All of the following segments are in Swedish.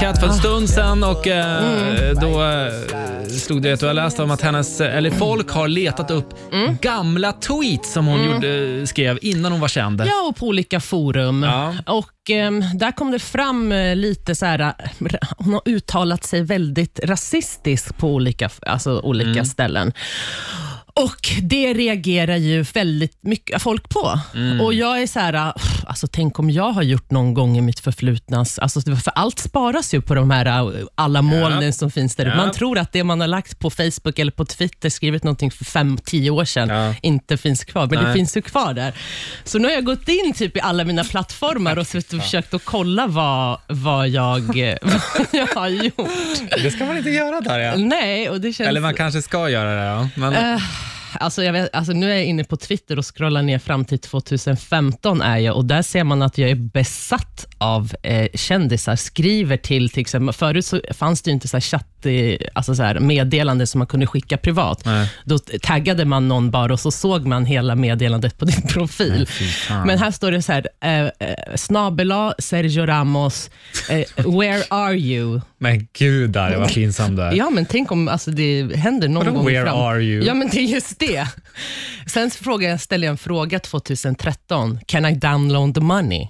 Cat för en stund sedan och eh, då eh, stod det att du har läst om att hennes, eh, eller folk har letat upp gamla tweets som hon gjorde, skrev innan hon var känd. Ja, och på olika forum. Ja. Och ehm, Där kom det fram eh, lite så här, hon har uttalat sig väldigt rasistiskt på olika, alltså olika Mm. ställen. Och Det reagerar ju väldigt mycket folk på. Mm. Och Jag är så här, ah, alltså tänk om jag har gjort någon gång i mitt förflutna, alltså, för allt sparas ju på de här ah, alla molnen som finns där. Ja. Man tror att det man har lagt på Facebook eller på Twitter, skrivit någonting för fem, tio år sedan, Ja. inte finns kvar, men det Nej. finns ju kvar där. Så nu har jag gått in typ i alla mina plattformar och försökt att kolla vad, vad, jag, vad jag har gjort. Det ska man inte göra där ja. Nej, och det känns... Eller man kanske ska göra det ja. Men, Eh, Alltså jag vet, alltså nu är jag inne på Twitter och scrollar ner fram till 2015 är jag och där ser man att jag är besatt av eh, kändisar. Skriver till, till exempel, förut så fanns det ju inte så här chatt, alltså så här meddelanden som man kunde skicka privat. Nej. Då taggade man någon bara och så såg man hela meddelandet på din profil. fan. Men här står det så här, eh, eh, snabela Sergio Ramos, eh, where are you? men gud Darja vad pinsam du är. Ja, men tänk om alltså, det händer någon Vadå, gång where fram. are you? Ja, men det är just det. Sen frågade jag, ställde jag en fråga 2013. Can I download the money?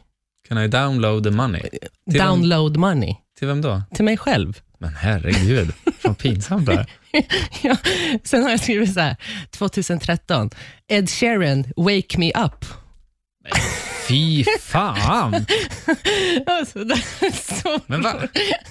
Can I download the money? Till vem, download money? till vem då? Till mig själv. Men herregud, vad pinsamt det ja. Sen har jag skrivit så här, 2013. Ed Sheeran, wake me up. Fy fan! Alltså, det är så... Men vad,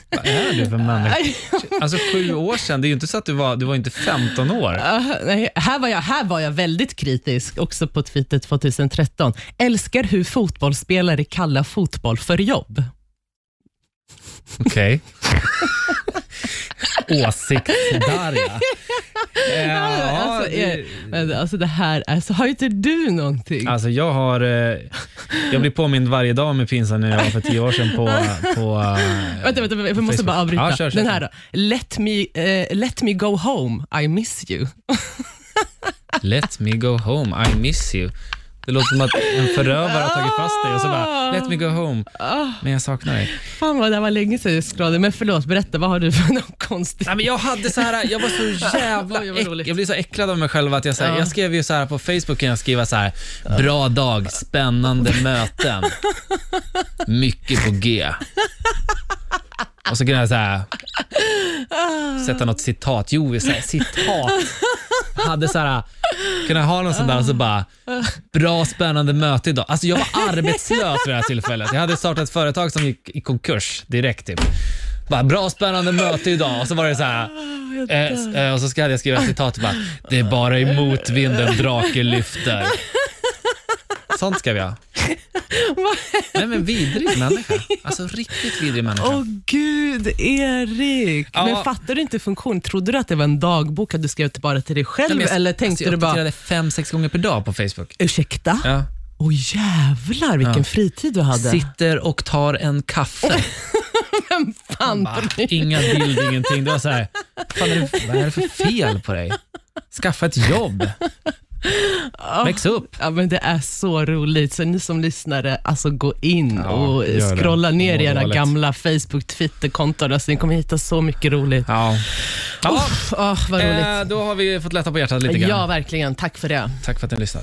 vad är du för människa? Alltså sju år sedan, det är ju inte så att du var, du var inte 15 år. Ah, nej, här, var jag, här var jag väldigt kritisk, också på Twitter 2013. Älskar hur fotbollsspelare kallar fotboll för jobb. Okej. Åsiktsdarja. Ja, alltså, det, eh, men alltså det här, alltså, har inte du någonting? alltså jag har, eh, jag blir påmind varje dag med pinsam när jag var för tio år sedan på, på eh, Vänta, vänta, jag måste Facebook. bara avbryta. Ja, kör, kör, Den här då. Let me, eh, let me go home, I miss you. Let me go home, I miss you. Det låter som att en förövare har tagit fast dig och så bara, let me go home, men jag saknar dig. Fan vad det var länge sedan jag scrollade, men förlåt, berätta, vad har du för något konstigt? Nej, men jag hade så här, jag var så jävla Oj, vad äck, roligt. jag blev så äcklad av mig själv att jag, så här, Ja. jag skrev ju så här på Facebook, kan jag skriva så här, bra dag, spännande möten, mycket på G. Och så kunde jag så här, sätta något citat. Jo, så här, citat. Hade så här, kunde jag ha någon sån där och så bara, bra spännande möte idag. Alltså jag var arbetslös vid det här tillfället. Jag hade startat ett företag som gick i konkurs direkt. Typ. Bara, bra spännande möte idag och så var det så här. Eh, eh, och så ska jag skriva ett citat bara, det är bara i motvinden drake lyfter. Sånt skrev jag. Nej men vidrig människa. Alltså riktigt vidrig människa. Åh gud, Erik. Ja. Men fattar du inte funktion? Trodde du att det var en dagbok att du skrev bara till dig själv? Nej, jag- eller tänkte alltså, jag du bara, uppdaterade fem, sex gånger per dag på Facebook. ursäkta? Ja. Åh jävlar vilken Ja. fritid du hade. Sitter och tar en kaffe. Vem fan Bara, inga bild, ingenting. Det var så här, fan är det, vad är det för fel på dig? Skaffa ett jobb. Väx upp. Ja, men det är så roligt. Så ni som lyssnare, alltså gå in Ja, och gör det. scrolla ner i era gamla Facebook, Twitter-konton. Alltså, ni kommer hitta så mycket roligt. Ja. ja. Åh, vad roligt. Eh, då har vi fått lätta på hjärtat lite grann. Ja, verkligen. Tack för det. Tack för att ni lyssnade.